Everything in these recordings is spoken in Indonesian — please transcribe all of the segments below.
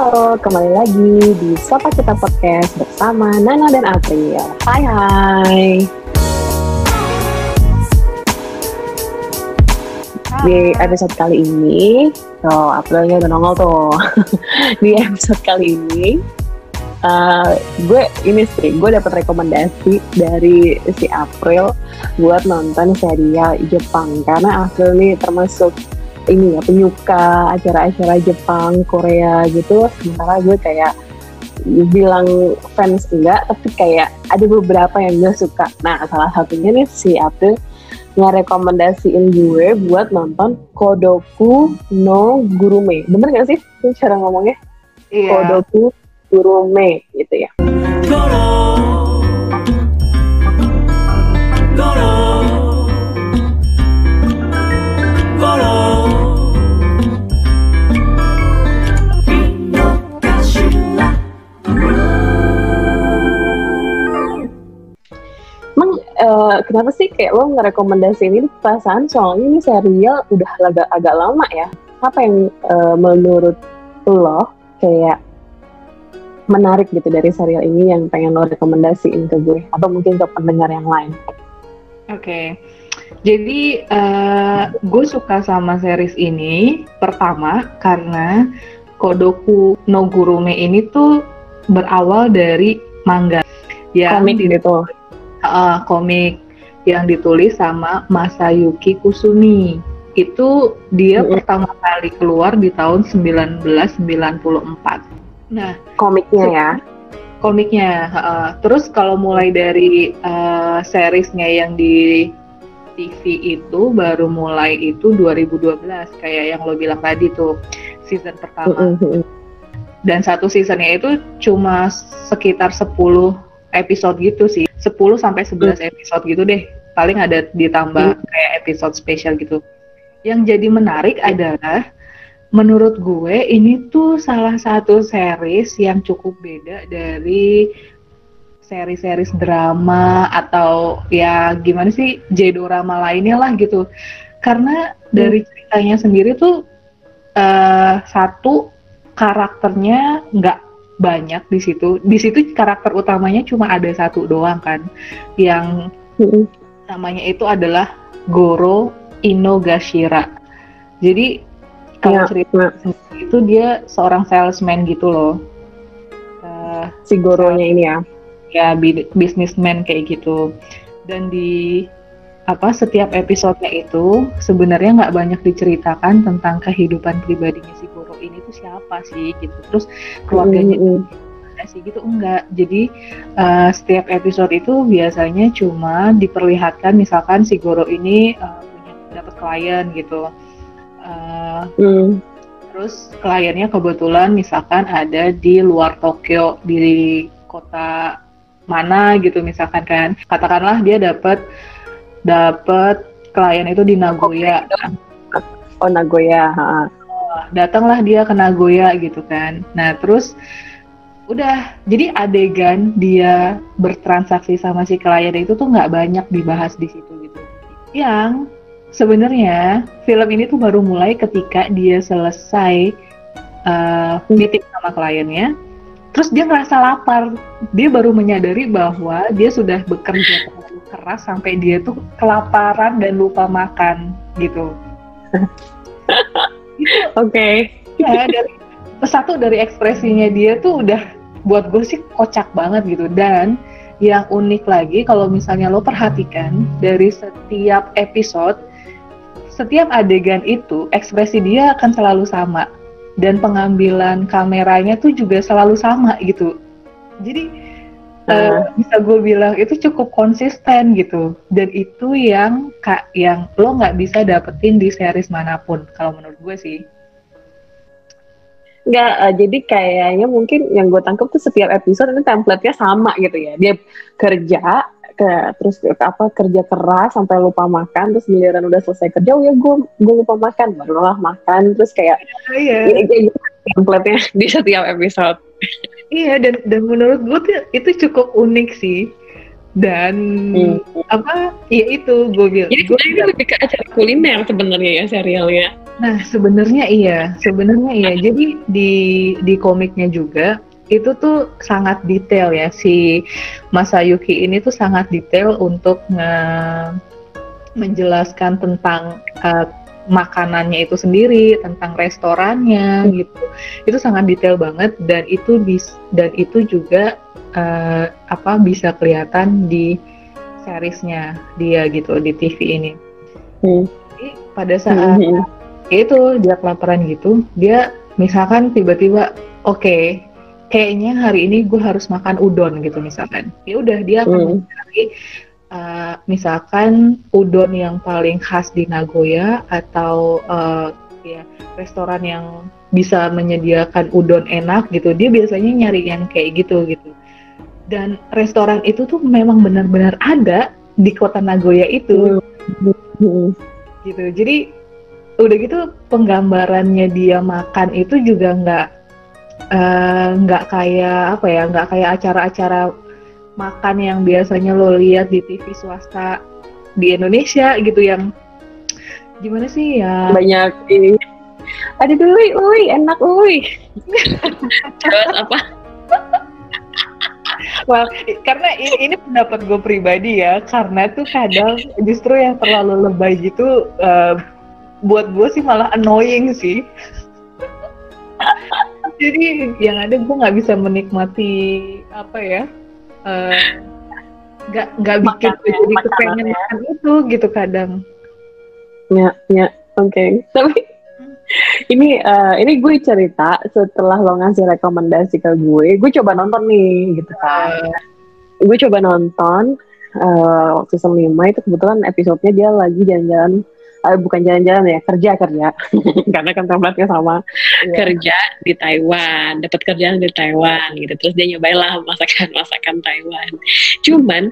Halo, kembali lagi di Sapa Kita Podcast bersama Nana dan April. Hai hai. Di episode kali ini, oh Aprilnya udah nongol tuh. di episode kali ini, uh, gue ini sih, gue dapat rekomendasi dari si April buat nonton serial Jepang karena April ini termasuk ini ya penyuka acara-acara Jepang, Korea gitu. Sementara gue kayak bilang fans enggak, tapi kayak ada beberapa yang gue suka. Nah, salah satunya nih si April ngerekomendasiin gue buat nonton Kodoku no Gurume. Bener gak sih cara ngomongnya? Iya. Kodoku Gurume gitu ya. uh, kenapa sih kayak lo ngerekomendasiin ini perasaan? Soalnya ini serial udah agak agak lama ya. Apa yang uh, menurut lo kayak menarik gitu dari serial ini yang pengen lo rekomendasiin ke gue? Atau mungkin ke pendengar yang lain? Oke. Okay. jadi uh, gue suka sama series ini pertama karena Kodoku no Gurume ini tuh berawal dari manga. Yang komik gitu. Uh, komik yang ditulis sama Masayuki Kusumi. Itu dia mm-hmm. pertama kali keluar di tahun 1994. Nah, komiknya ya. Komiknya. Uh, terus kalau mulai dari uh, seriesnya yang di TV itu baru mulai itu 2012 kayak yang lo bilang tadi tuh season pertama. Mm-hmm. Dan satu seasonnya itu cuma sekitar 10 episode gitu sih 10 sampai 11 hmm. episode gitu deh paling ada ditambah hmm. kayak episode spesial gitu yang jadi menarik adalah menurut gue ini tuh salah satu series yang cukup beda dari seri-series drama atau ya gimana sih J-drama lainnya lah gitu karena hmm. dari ceritanya sendiri tuh uh, satu karakternya nggak banyak di situ. Di situ karakter utamanya cuma ada satu doang kan, yang mm-hmm. namanya itu adalah Goro Inogashira. Jadi kalau ya, cerita ya. itu dia seorang salesman gitu loh. Uh, si Goronya ini ya? Ya, bisnismen kayak gitu. Dan di apa setiap episodenya itu sebenarnya nggak banyak diceritakan tentang kehidupan pribadinya si Goro ini tuh siapa sih gitu. Terus keluarganya mm -hmm. sih gitu. Enggak. Jadi uh, setiap episode itu biasanya cuma diperlihatkan misalkan si Goro ini uh, punya dapat klien gitu. Uh, mm. terus kliennya kebetulan misalkan ada di luar Tokyo di kota mana gitu misalkan kan. Katakanlah dia dapat dapat klien itu di Nagoya. Oh Nagoya. Datanglah dia ke Nagoya gitu kan. Nah terus udah jadi adegan dia bertransaksi sama si klien itu tuh nggak banyak dibahas di situ gitu. Yang sebenarnya film ini tuh baru mulai ketika dia selesai uh, meeting sama kliennya. Terus dia ngerasa lapar. Dia baru menyadari bahwa dia sudah bekerja keras sampai dia tuh kelaparan dan lupa makan gitu. Oke. Okay. Ya dari satu dari ekspresinya dia tuh udah buat gue sih kocak banget gitu dan yang unik lagi kalau misalnya lo perhatikan dari setiap episode setiap adegan itu ekspresi dia akan selalu sama dan pengambilan kameranya tuh juga selalu sama gitu jadi uh, bisa gue bilang itu cukup konsisten gitu dan itu yang kak yang lo nggak bisa dapetin di series mana pun kalau menurut gue sih Nggak, uh, jadi kayaknya mungkin yang gue tangkap tuh setiap episode ini template-nya sama gitu ya. Dia kerja, ke, terus apa kerja keras sampai lupa makan, terus giliran udah selesai kerja, oh ya gue gue lupa makan, barulah makan, terus kayak iya. ya, kayak gitu template-nya di setiap episode. Iya dan dan menurut gue tuh itu cukup unik sih. Dan hmm. apa ya itu gue bilang jadi gue ini lebih ke acara kuliner sebenarnya ya serialnya. Nah, sebenarnya iya, sebenarnya iya. Jadi di di komiknya juga itu tuh sangat detail ya. Si Masayuki ini tuh sangat detail untuk nge menjelaskan tentang uh, makanannya itu sendiri, tentang restorannya gitu. Itu sangat detail banget dan itu bis dan itu juga uh, apa bisa kelihatan di seriesnya dia gitu di TV ini. Hmm. Jadi pada saat hmm. hmm itu dia kelaparan gitu dia misalkan tiba-tiba oke okay, kayaknya hari ini gue harus makan udon gitu misalkan ya udah dia akan hmm. mencari uh, misalkan udon yang paling khas di Nagoya atau uh, ya restoran yang bisa menyediakan udon enak gitu dia biasanya nyari yang kayak gitu gitu. Dan restoran itu tuh memang benar-benar ada di kota Nagoya itu. Gitu. Jadi udah gitu penggambarannya dia makan itu juga nggak eh, nggak uh, kayak apa ya nggak kayak acara-acara makan yang biasanya lo lihat di TV swasta di Indonesia gitu yang gimana sih ya? Banyak ini. Ada dulu ui enak ui terus apa? Well, karena ini, ini pendapat gue pribadi ya, karena tuh kadang justru yang terlalu lebay gitu uh, buat gue sih malah annoying sih. Jadi yang ada gue nggak bisa menikmati apa ya nggak uh, nggak bikin gue jadi kepengen ya. makan itu gitu kadang ya ya oke okay. tapi ini uh, ini gue cerita setelah lo ngasih rekomendasi ke gue gue coba nonton nih gitu kan uh. gue coba nonton uh, waktu season 5 itu kebetulan episodenya dia lagi jalan-jalan uh, bukan jalan-jalan ya kerja kerja. Karena kan tempatnya sama. Yeah. kerja di Taiwan dapat kerjaan di Taiwan gitu. Terus dia nyobain lah masakan masakan Taiwan. Cuman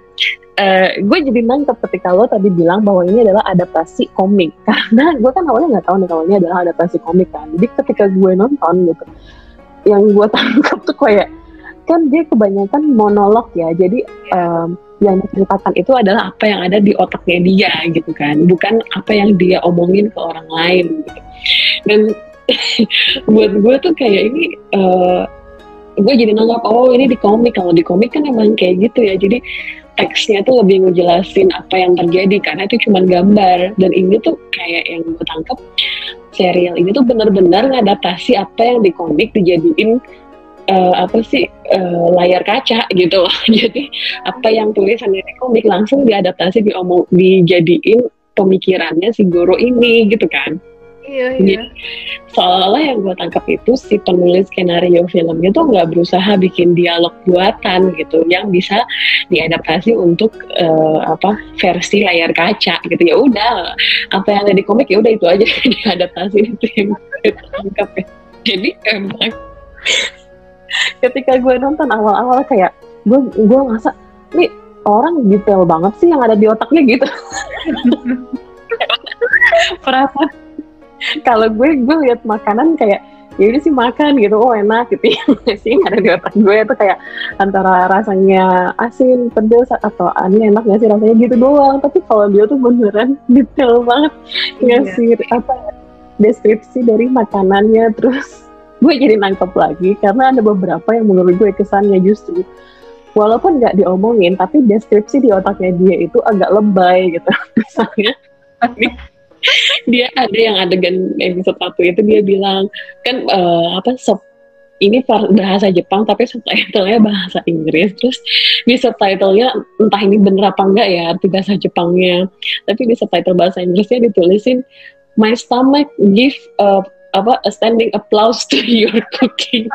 uh, gue jadi nangkep ketika lo tadi bilang bahwa ini adalah adaptasi komik. Karena gue kan awalnya nggak tahu nih kalau ini adalah adaptasi komik kan. Jadi ketika gue nonton gitu yang gue tangkap tuh kayak kan dia kebanyakan monolog ya. Jadi um, yang diceritakan itu adalah apa yang ada di otaknya dia gitu kan. Bukan apa yang dia omongin ke orang lain gitu. dan buat gue tuh kayak ini uh, gue jadi nanggap oh ini di komik. Kalau di komik kan emang kayak gitu ya. Jadi teksnya tuh lebih ngejelasin apa yang terjadi. Karena itu cuma gambar. Dan ini tuh kayak yang gue tangkap serial ini tuh benar-benar ngadaptasi apa yang di komik dijadiin uh, apa sih uh, layar kaca gitu loh. Jadi apa yang tulisannya di komik langsung diadaptasi diomong dijadiin pemikirannya si guru ini gitu kan. Iya, iya. Seolah-olah yang gue tangkap itu si penulis skenario filmnya tuh nggak berusaha bikin dialog buatan gitu yang bisa diadaptasi untuk uh, apa versi layar kaca gitu ya udah apa yang ada di komik ya udah itu aja diadaptasi itu yang gue tangkap ya. Jadi emang ketika gue nonton awal-awal kayak gue gue ngerasa nih orang detail banget sih yang ada di otaknya gitu. Perasaan kalau gue gue lihat makanan kayak ya udah sih makan gitu. Oh enak gitu. Ya sih ada di otak gue itu kayak antara rasanya asin pedas atau ini enak gak sih rasanya? Gitu doang. Tapi kalau dia tuh beneran detail banget. Iya. ngasih apa deskripsi dari makanannya terus gue jadi nangkep lagi karena ada beberapa yang menurut gue kesannya justru walaupun nggak diomongin tapi deskripsi di otaknya dia itu agak lebay gitu. Misalnya dia ada yang adegan episode satu itu dia bilang kan uh, apa sub ini bahasa Jepang tapi subtitlenya bahasa Inggris. Terus di subtitlenya entah ini bener apa enggak ya arti bahasa Jepangnya. Tapi di subtitle bahasa Inggrisnya ditulisin my stomach give uh, apa a standing applause to your cooking.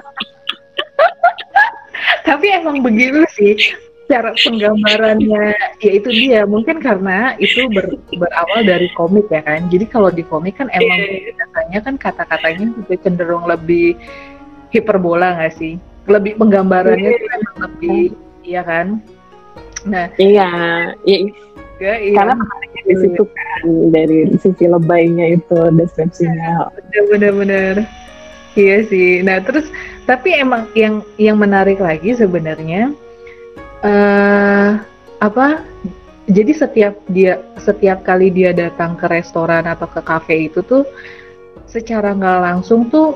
Tapi emang begitu sih cara penggambarannya ya itu dia. Mungkin karena itu ber, berawal dari komik ya kan? Jadi kalau di komik kan emang yeah. biasanya kan kata-katanya juga cenderung lebih hiperbola nggak sih? Lebih penggambarannya emang lebih iya kan? Nah iya iya juga iya. karena di situ kan dari sisi lebaynya itu deskripsinya. Bener-bener iya sih. Nah terus tapi emang yang yang menarik lagi sebenarnya uh, apa jadi setiap dia setiap kali dia datang ke restoran atau ke kafe itu tuh secara nggak langsung tuh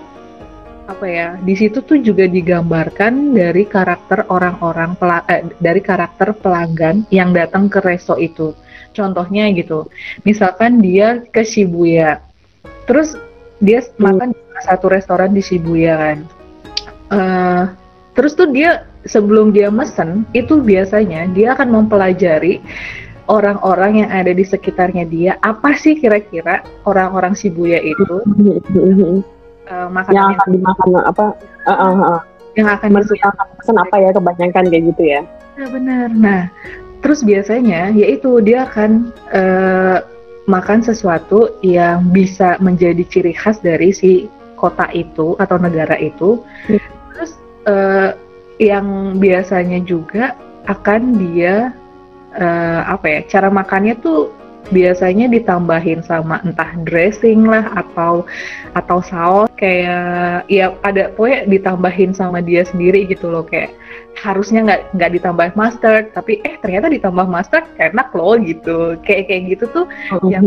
apa ya di situ tuh juga digambarkan dari karakter orang-orang eh, dari karakter pelanggan yang datang ke resto itu. Contohnya gitu misalkan dia ke Shibuya. Terus dia hmm. makan di satu restoran di Shibuya kan. Uh, terus tuh dia sebelum dia mesen itu biasanya dia akan mempelajari orang-orang yang ada di sekitarnya dia apa sih kira-kira orang-orang Shibuya itu uh, makanan yang akan dimakan apa? Uh, uh, uh. yang akan pesan apa ya kebanyakan kayak gitu ya? Ya benar. Nah terus biasanya yaitu dia akan uh, makan sesuatu yang bisa menjadi ciri khas dari si kota itu atau negara itu. Hmm. terus uh, yang biasanya juga akan dia uh, apa ya cara makannya tuh biasanya ditambahin sama entah dressing lah atau atau saus kayak ya ada pokoknya ditambahin sama dia sendiri gitu loh kayak harusnya nggak nggak ditambah mustard tapi eh ternyata ditambah mustard enak loh gitu kayak kayak gitu tuh uh -huh. yang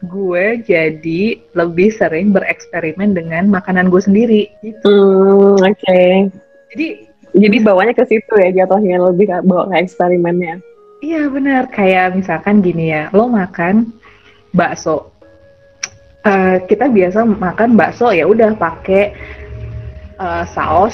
gue jadi lebih sering bereksperimen dengan makanan gue sendiri gitu. Hmm, Oke. Okay. Jadi jadi bawanya ke situ ya jatuhnya lebih bawa ke eksperimennya. Iya benar, kayak misalkan gini ya, lo makan bakso. Uh, kita biasa makan bakso ya udah pakai uh, saus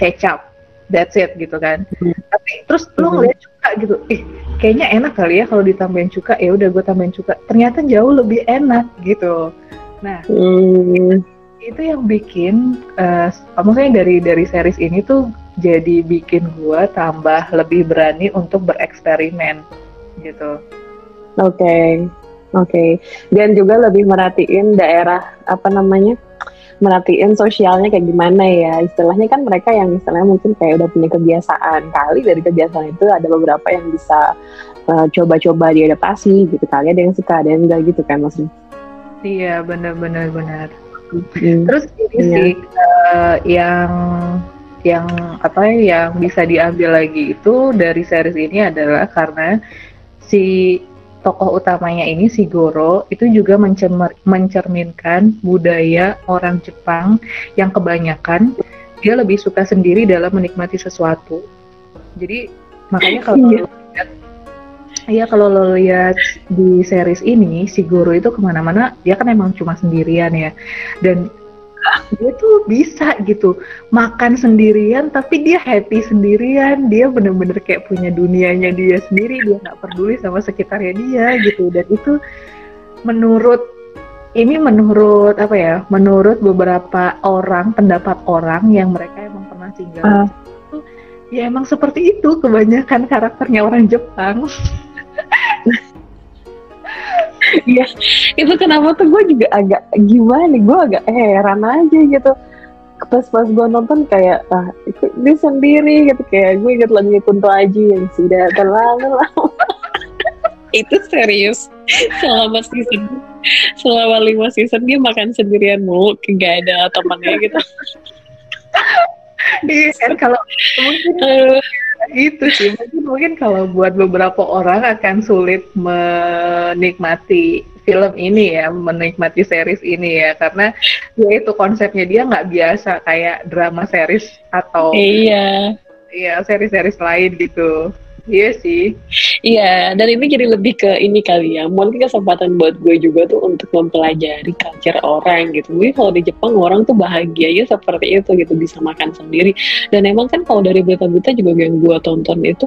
kecap, that's it gitu kan. Hmm. Tapi terus lo hmm. ngeliat cuka gitu, ih kayaknya enak kali ya kalau ditambahin cuka, ya udah gue tambahin cuka. Ternyata jauh lebih enak gitu. Nah, hmm. itu yang bikin, uh, maksudnya dari dari series ini tuh jadi bikin gue tambah lebih berani untuk bereksperimen gitu. Oke, okay. oke. Okay. Dan juga lebih merhatiin daerah apa namanya, merhatiin sosialnya kayak gimana ya. Istilahnya kan mereka yang istilahnya mungkin kayak udah punya kebiasaan kali dari kebiasaan itu ada beberapa yang bisa uh, coba-coba diadaptasi gitu kali ada yang suka ada yang enggak gitu kan maksudnya. Iya benar-benar benar. Hmm. Terus ini iya. sih uh, yang yang apa yang bisa diambil lagi itu dari series ini adalah karena si tokoh utamanya ini si Goro itu juga mencermer, mencerminkan budaya orang Jepang yang kebanyakan dia lebih suka sendiri dalam menikmati sesuatu. Jadi makanya kalau iya. lihat Iya kalau lo lihat di series ini si Goro itu ke mana-mana dia kan emang cuma sendirian ya dan dia tuh bisa gitu makan sendirian tapi dia happy sendirian. Dia bener-bener kayak punya dunianya dia sendiri. Dia nggak peduli sama sekitarnya dia gitu. Dan itu menurut ini menurut apa ya menurut beberapa orang pendapat orang yang mereka emang pernah tinggal. Uh. ya emang seperti itu kebanyakan karakternya orang Jepang Iya, itu kenapa tuh gue juga agak gimana, gue agak heran aja gitu. Pas pas gue nonton kayak ah itu dia sendiri gitu kayak gue inget lagi Kunto Aji yang sudah terlalu lama. itu serius selama season selama lima season dia makan sendirian mulu gak ada temannya gitu. Iya kan kalau mungkin itu sih. Mungkin mungkin kalau buat beberapa orang akan sulit menikmati film ini ya menikmati series ini ya. Karena ya itu konsepnya dia nggak biasa kayak drama series atau iya. Iya series-series lain gitu Iya sih. Iya, dan ini jadi lebih ke ini kali ya. Mungkin kesempatan buat gue juga tuh untuk mempelajari culture orang gitu. Gue kalau di Jepang orang tuh bahagianya seperti itu gitu bisa makan sendiri. Dan emang kan kalau dari berita-berita juga yang gue tonton itu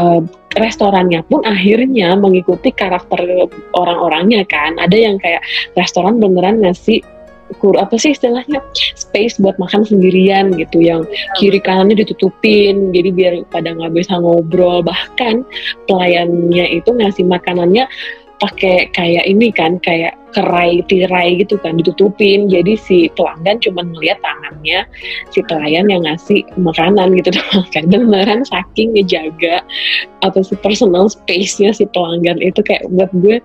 uh, restorannya pun akhirnya mengikuti karakter orang-orangnya kan. Ada yang kayak restoran beneran ngasih kur apa sih istilahnya space buat makan sendirian gitu yang kiri kanannya ditutupin jadi biar pada nggak bisa ngobrol. Bahkan pelayannya itu ngasih makanannya pakai kayak ini kan kayak kerai tirai gitu kan ditutupin. Jadi si pelanggan cuma ngeliat tangannya si pelayan yang ngasih makanan gitu doang kan. Beneran saking ngejaga apa sih personal space-nya si pelanggan itu kayak buat gue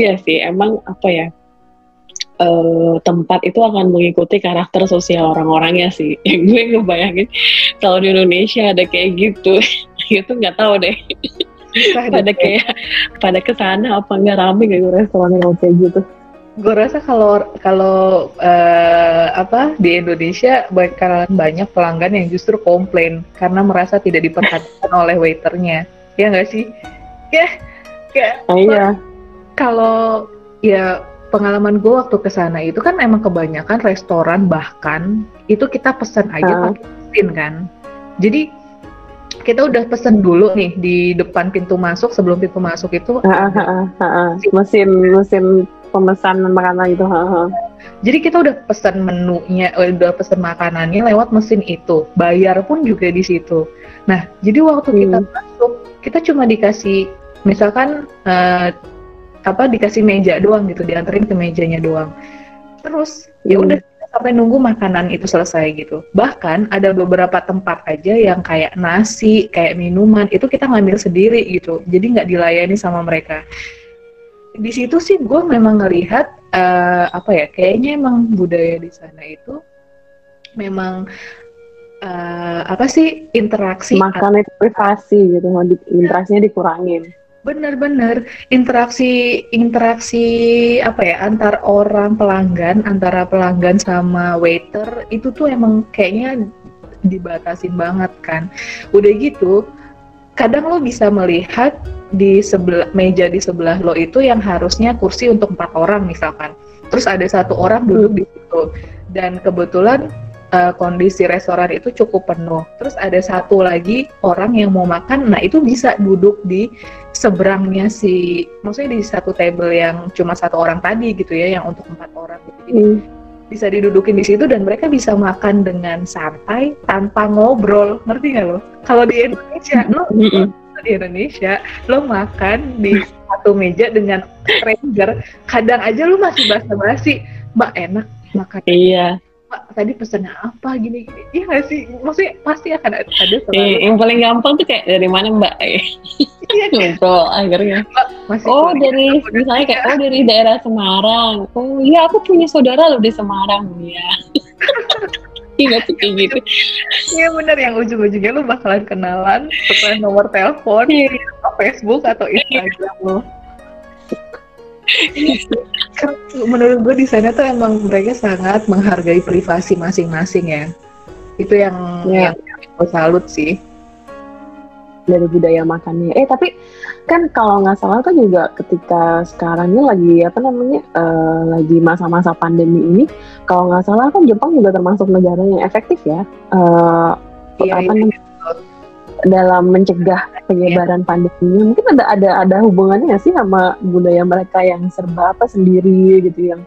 ya sih emang apa ya uh, tempat itu akan mengikuti karakter sosial orang-orangnya sih. Yang gue ngebayangin kalau di Indonesia ada kayak gitu, itu nggak tahu deh. pada kayak pada ke sana apa nggak rame kayak restoran yang kayak gitu. gue rasa kalau kalau uh, apa di Indonesia bakalan banyak pelanggan yang justru komplain karena merasa tidak diperhatikan oleh waiternya ya nggak sih ya kayak oh, iya kalau ya pengalaman gue waktu ke sana itu kan emang kebanyakan restoran bahkan itu kita pesan aja uh. pakai mesin kan jadi kita udah pesen dulu nih di depan pintu masuk sebelum pintu masuk itu uh, uh, uh, uh, uh. mesin mesin pemesan makanan itu. Uh, uh. Jadi kita udah pesen menunya, eh, udah pesen makanannya lewat mesin itu, bayar pun juga di situ. Nah, jadi waktu hmm. kita masuk, kita cuma dikasih, misalkan uh, apa dikasih meja doang gitu, dianterin ke mejanya doang. Terus ya hmm. udah sampai nunggu makanan itu selesai gitu. Bahkan ada beberapa tempat aja yang kayak nasi, kayak minuman itu kita ngambil sendiri gitu. Jadi nggak dilayani sama mereka. Di situ sih gue memang ngelihat uh, apa ya, kayaknya emang budaya di sana itu memang uh, apa sih interaksi makan itu privasi gitu, interaksinya dikurangin Bener-bener interaksi interaksi apa ya antar orang pelanggan antara pelanggan sama waiter itu tuh emang kayaknya dibatasin banget kan. Udah gitu kadang lo bisa melihat di sebelah meja di sebelah lo itu yang harusnya kursi untuk empat orang misalkan. Terus ada satu orang duduk di situ dan kebetulan uh, kondisi restoran itu cukup penuh. Terus ada satu lagi orang yang mau makan, nah itu bisa duduk di seberangnya si, maksudnya di satu table yang cuma satu orang tadi gitu ya, yang untuk empat orang. Gitu. Jadi hmm. bisa didudukin di situ dan mereka bisa makan dengan santai tanpa ngobrol, ngerti nggak lo? Kalau di Indonesia, lo di Indonesia, lo makan di satu meja dengan stranger, kadang aja lo masih basa-basi, mbak enak makan. Iya tadi pesannya apa gini gini. Iya nggak sih? Maksudnya pasti akan ada selalu. eh, yang paling gampang tuh kayak dari mana mbak? Iya ngobrol akhirnya. Masih oh dari misalnya kayak oh dari daerah Semarang. Oh iya aku punya saudara loh di Semarang. Ya Iya sih kayak gitu. Iya bener. Yang ujung-ujungnya lu bakalan kenalan, setelah nomor telepon, iya. Facebook atau Instagram lo menurut gue di sana tuh emang mereka sangat menghargai privasi masing-masing ya. Itu yang ya. yang gue salut sih. Dari budaya makannya. Eh tapi kan kalau nggak salah kan juga ketika sekarang ini lagi apa namanya uh, lagi masa-masa pandemi ini kalau nggak salah kan Jepang juga termasuk negara yang efektif ya. Uh, iya, apa iya. namanya dalam mencegah penyebaran yeah. pandemi mungkin ada ada ada hubungannya sih sama budaya mereka yang serba apa sendiri gitu yang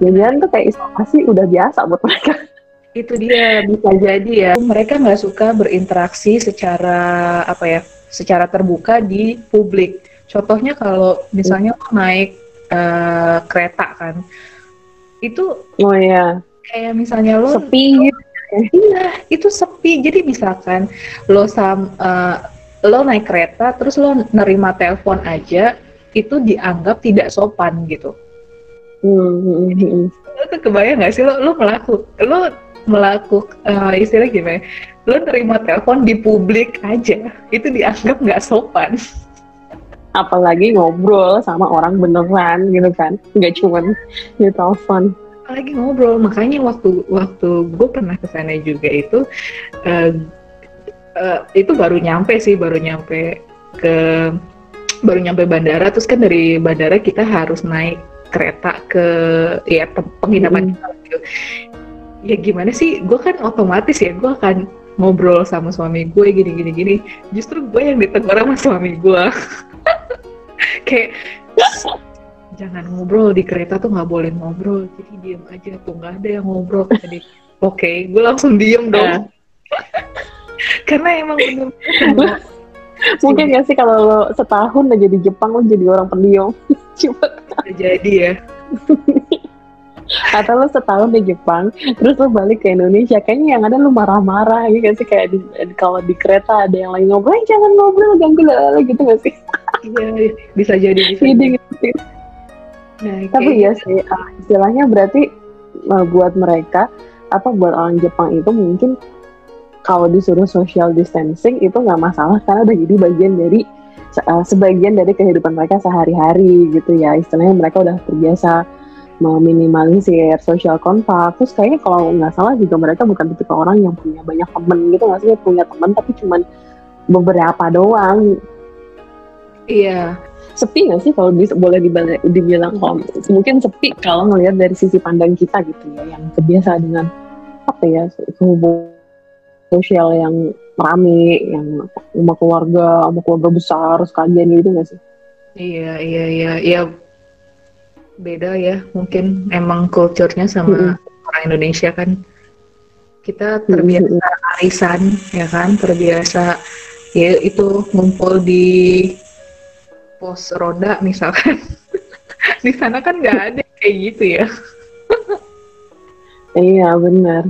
jangan tuh kayak isolasi udah biasa buat mereka? Itu dia bisa jadi ya. Mereka nggak suka berinteraksi secara apa ya secara terbuka di publik. Contohnya kalau misalnya lo naik uh, kereta kan itu oh ya kayak misalnya lo sepi gitu Iya, itu sepi. Jadi misalkan lo sam uh, lo naik kereta terus lo nerima telepon aja itu dianggap tidak sopan gitu. Hmm, hmm, hmm. Lo tuh kebayang gak sih lo lo melaku lo melaku uh, istilah gimana? Lo nerima telepon di publik aja itu dianggap nggak sopan. Apalagi ngobrol sama orang beneran gitu kan, nggak cuman di telepon lagi ngobrol. Makanya waktu waktu gue pernah ke sana juga itu uh, uh, itu baru nyampe sih baru nyampe ke baru nyampe bandara. Terus kan dari bandara kita harus naik kereta ke ya penginapan gitu. ya gimana sih? Gue kan otomatis ya gue akan ngobrol sama suami gue gini gini gini. Justru gue yang ditegur sama suami gue kayak jangan ngobrol di kereta tuh nggak boleh ngobrol. Jadi diem aja tuh nggak ada yang ngobrol. Tadi oke okay, gue langsung diem dong. Karena emang bener, mungkin gak sih kalau lo setahun aja di Jepang lo jadi orang pendiam. Cepet jadi ya. Atau lo setahun di Jepang terus lo balik ke Indonesia kayaknya yang ada lo marah-marah gitu gak sih? Kayak di, kalau di kereta ada yang lagi ngobrol jangan ngobrol ganggu lah gitu gak sih? Iya bisa jadi bisa jadi. Nah, Tapi ya sih uh, istilahnya berarti uh, buat mereka atau buat orang Jepang itu mungkin kalau disuruh social distancing itu nggak masalah karena udah jadi bagian dari uh, sebagian dari kehidupan mereka sehari-hari gitu ya. Istilahnya mereka udah terbiasa meminimalisir social contact. Terus kayaknya kalau nggak salah juga mereka bukan tipe orang yang punya banyak temen gitu nggak sih? Punya temen tapi cuman beberapa doang. Iya sepi nggak sih kalau bisa boleh dibilang, kalau mungkin sepi kalau ngelihat dari sisi pandang kita gitu ya yang kebiasa dengan apa ya hubungan sosial yang rame yang sama keluarga sama keluarga besar sekalian gitu nggak sih? Iya iya iya iya. Beda ya mungkin emang kulturnya sama mm -hmm. orang Indonesia kan. Kita terbiasa arisan ya kan? Terbiasa ya itu ngumpul di pos ronda misalkan. Di sana kan nggak ada kayak gitu ya. Iya benar.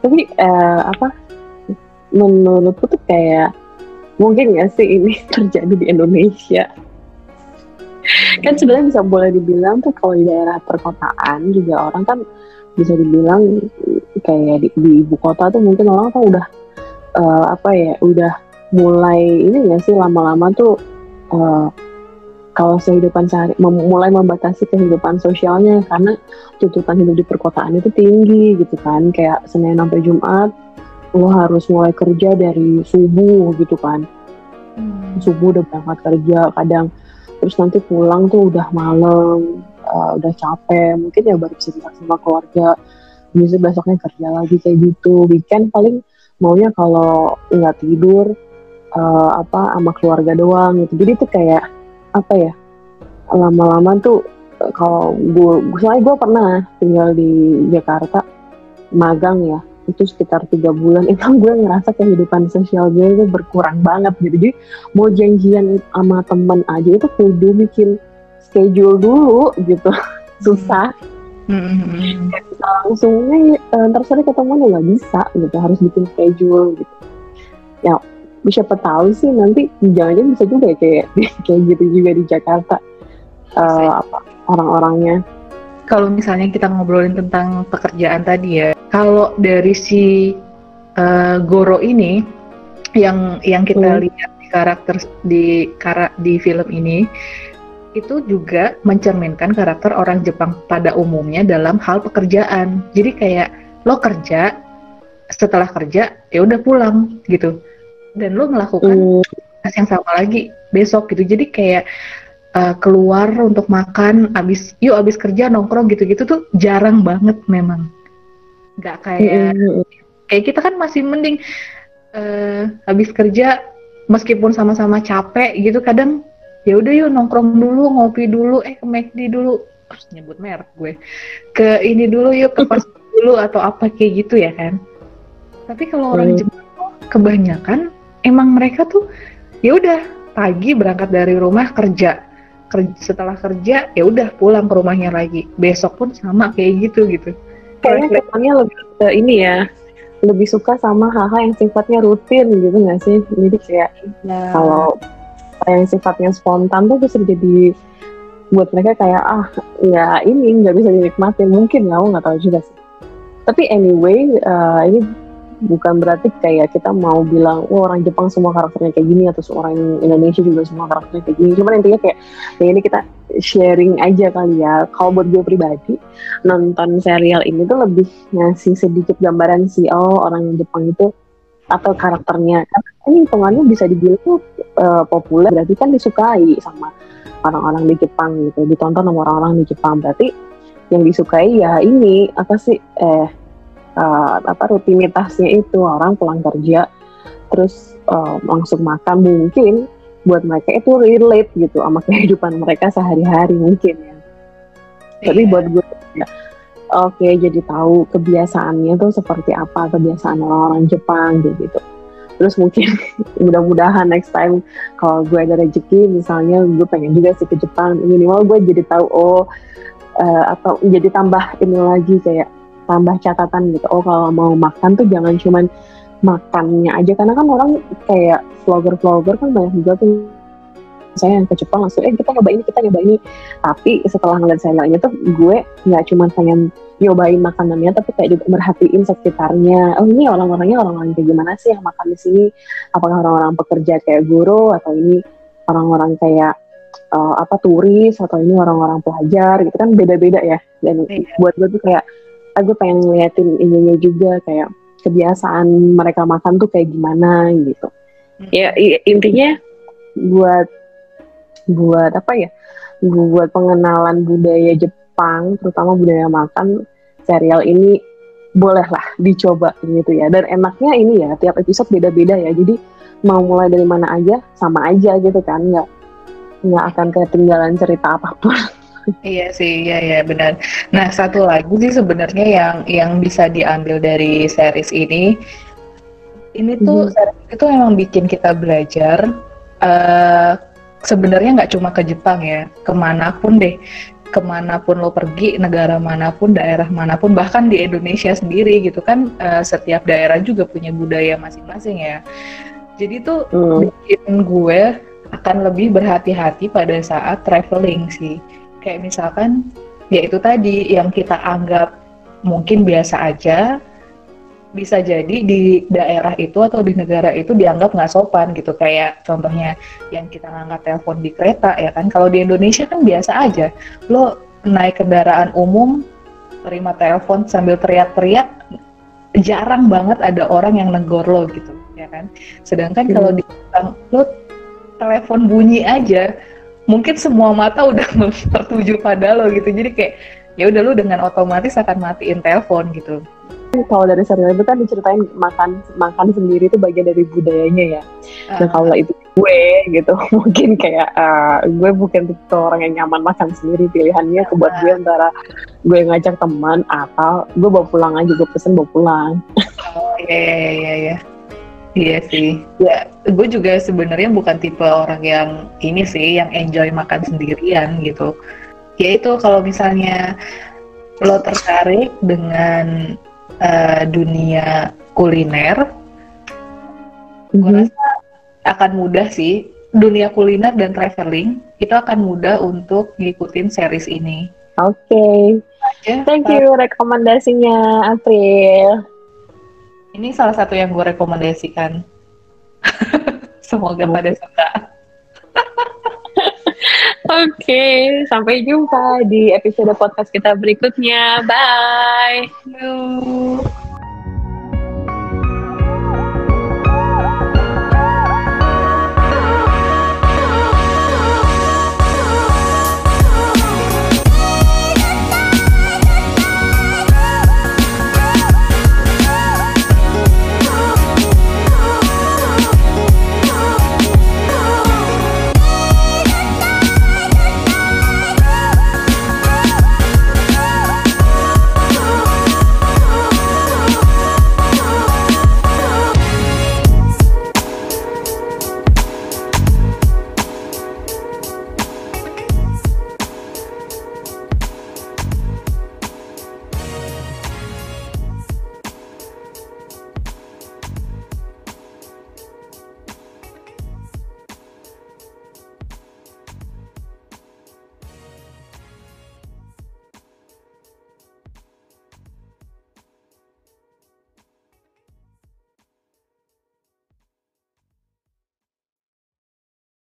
Tapi uh, apa? Menurutku tuh kayak mungkin nggak sih ini terjadi di Indonesia? Kan sebenarnya bisa boleh dibilang tuh kalau di daerah perkotaan juga orang kan bisa dibilang kayak di, di ibu kota tuh mungkin orang tuh udah uh, apa ya udah mulai ini ya sih lama-lama tuh uh, kalau kehidupan sehari mem mulai membatasi kehidupan sosialnya karena tuntutan hidup di perkotaan itu tinggi gitu kan. Kayak Senin sampai Jumat lo harus mulai kerja dari subuh gitu kan. Hmm. subuh udah berangkat kerja kadang terus nanti pulang tuh udah malam uh, udah capek mungkin ya baru bisa sama keluarga. Bisa besoknya kerja lagi kayak gitu. Weekend paling maunya kalau nggak tidur uh, apa sama keluarga doang gitu. Jadi tuh kayak apa ya lama-lama tuh kalau gue soalnya gue pernah tinggal di Jakarta magang ya itu sekitar tiga bulan itu gue ngerasa kehidupan sosial gue itu berkurang banget gitu. Jadi mau janjian sama temen aja itu kudu bikin schedule dulu gitu. Susah. Mm-hmm. langsungnya uh, terserah ketemu ya nggak bisa gitu harus bikin schedule gitu. Ya siapa tahu sih nanti jangan-jangan bisa juga ya kayak kayak gitu juga di Jakarta uh, apa orang-orangnya kalau misalnya kita ngobrolin tentang pekerjaan tadi ya, kalau dari si uh, Goro ini yang yang kita hmm. lihat di karakter di kara, di film ini itu juga mencerminkan karakter orang Jepang pada umumnya dalam hal pekerjaan. Jadi kayak lo kerja, setelah kerja ya udah pulang gitu, dan lo melakukan hmm. yang sama lagi besok gitu. Jadi kayak uh, keluar untuk makan abis yuk abis kerja nongkrong gitu-gitu tuh jarang banget memang. Nggak kayak mm kayak kita kan masih mending uh, habis kerja meskipun sama-sama capek gitu kadang ya udah yuk nongkrong dulu ngopi dulu eh ke McD dulu. Harus nyebut merek gue. Ke ini dulu yuk ke pas dulu atau apa kayak gitu ya kan. Tapi kalau orang Jepang kebanyakan emang mereka tuh ya udah pagi berangkat dari rumah kerja. Kerja, setelah kerja ya udah pulang ke rumahnya lagi. Besok pun sama kayak gitu gitu. Kayaknya kesannya lebih ke ini ya lebih suka sama hal-hal yang sifatnya rutin gitu nggak sih? Jadi kayak ya. kalau yang sifatnya spontan tuh bisa jadi buat mereka kayak ah ya ini nggak bisa dinikmatin. Mungkin ya nggak tahu juga sih. Tapi anyway uh, ini bukan berarti kayak kita mau bilang oh, orang Jepang semua karakternya kayak gini atau seorang Indonesia juga semua karakternya kayak gini. Cuman intinya kayak kayak ini kita sharing aja kali ya. Kalau buat gue pribadi nonton serial ini tuh lebih ngasih sedikit gambaran sih oh orang Jepang itu atau karakternya. Ini hitungannya bisa dibilang uh, populer berarti kan disukai sama orang-orang di Jepang gitu. Ditonton sama orang-orang di Jepang. Berarti yang disukai ya ini apa sih eh uh, apa rutinitasnya itu orang pulang kerja terus uh, langsung makan mungkin buat mereka itu relate gitu sama kehidupan mereka sehari-hari mungkin ya. Yeah. Tapi iya. buat gue ya oke okay, jadi tahu kebiasaannya tuh seperti apa kebiasaan orang-orang Jepang gitu. Terus mungkin mudah-mudahan next time kalau gue ada rezeki misalnya gue pengen juga sih ke Jepang minimal gue jadi tahu oh uh, atau jadi tambah ini lagi kayak tambah catatan gitu. Oh kalau mau makan tuh jangan cuman makannya aja. Karena kan orang kayak vlogger-vlogger kan banyak juga tuh. Saya yang ke Jepang langsung eh kita nyoba ini kita nyoba ini. Tapi setelah ngeliat serialnya tuh gue nggak cuma pengen nyobain makanannya tapi kayak juga merhatiin sekitarnya. Oh ini orang-orangnya orang-orang kayak gimana sih yang makan di sini? Apakah orang-orang pekerja kayak guru atau ini orang-orang kayak uh, apa turis atau ini orang-orang pelajar? Gitu kan beda-beda ya. Dan iya. buat gue tuh kayak aku ah, pengen ngeliatin ininya juga kayak kebiasaan mereka makan tuh kayak gimana gitu. Hmm. ya intinya buat buat apa ya? Buat pengenalan budaya Jepang terutama budaya makan serial ini bolehlah dicoba gitu ya. Dan enaknya ini ya tiap episode beda-beda ya. Jadi mau mulai dari mana aja sama aja gitu kan. Nggak nggak akan ketinggalan cerita apa pun Iya sih, iya ya benar. Nah satu lagi sih sebenarnya yang yang bisa diambil dari series ini, ini tuh hmm. series itu memang bikin kita belajar. Uh, sebenarnya nggak cuma ke Jepang ya, ke mana pun deh ke mana pun lo pergi, negara mana pun, daerah mana pun, bahkan di Indonesia sendiri gitu kan, uh, setiap daerah juga punya budaya masing-masing ya. Jadi tuh hmm. bikin gue akan lebih berhati-hati pada saat traveling sih. Kayak misalkan, ya itu tadi yang kita anggap mungkin biasa aja, bisa jadi di daerah itu atau di negara itu dianggap nggak sopan gitu. Kayak contohnya yang kita ngangkat telepon di kereta ya kan? Kalau di Indonesia kan biasa aja. Lo naik kendaraan umum terima telepon sambil teriak-teriak jarang banget ada orang yang negor lo gitu ya kan? Sedangkan hmm. kalau di lo telepon bunyi aja mungkin semua mata udah tertuju pada lo gitu jadi kayak ya udah lo dengan otomatis akan matiin telepon gitu kalau dari serial itu kan diceritain makan makan sendiri itu bagian dari budayanya ya. Uh. Nah kalau itu gue gitu mungkin kayak uh, gue bukan tipe orang yang nyaman makan sendiri pilihannya uh. buat gue antara gue ngajak teman atau gue bawa pulang aja gue pesen bawa pulang. Oh iya iya iya. Iya. Sih. Ya, gue juga sebenarnya bukan tipe orang yang ini sih, yang enjoy makan sendirian gitu. Ya itu kalau misalnya lo tertarik dengan uh, dunia kuliner, mm-hmm. gue rasa akan mudah sih. Dunia kuliner dan traveling itu akan mudah untuk ngikutin series ini. Oke, okay. thank you rekomendasinya April. Ini salah satu yang gue rekomendasikan. Semoga pada suka. Oke, okay, sampai jumpa di episode podcast kita berikutnya. Bye. Yuk.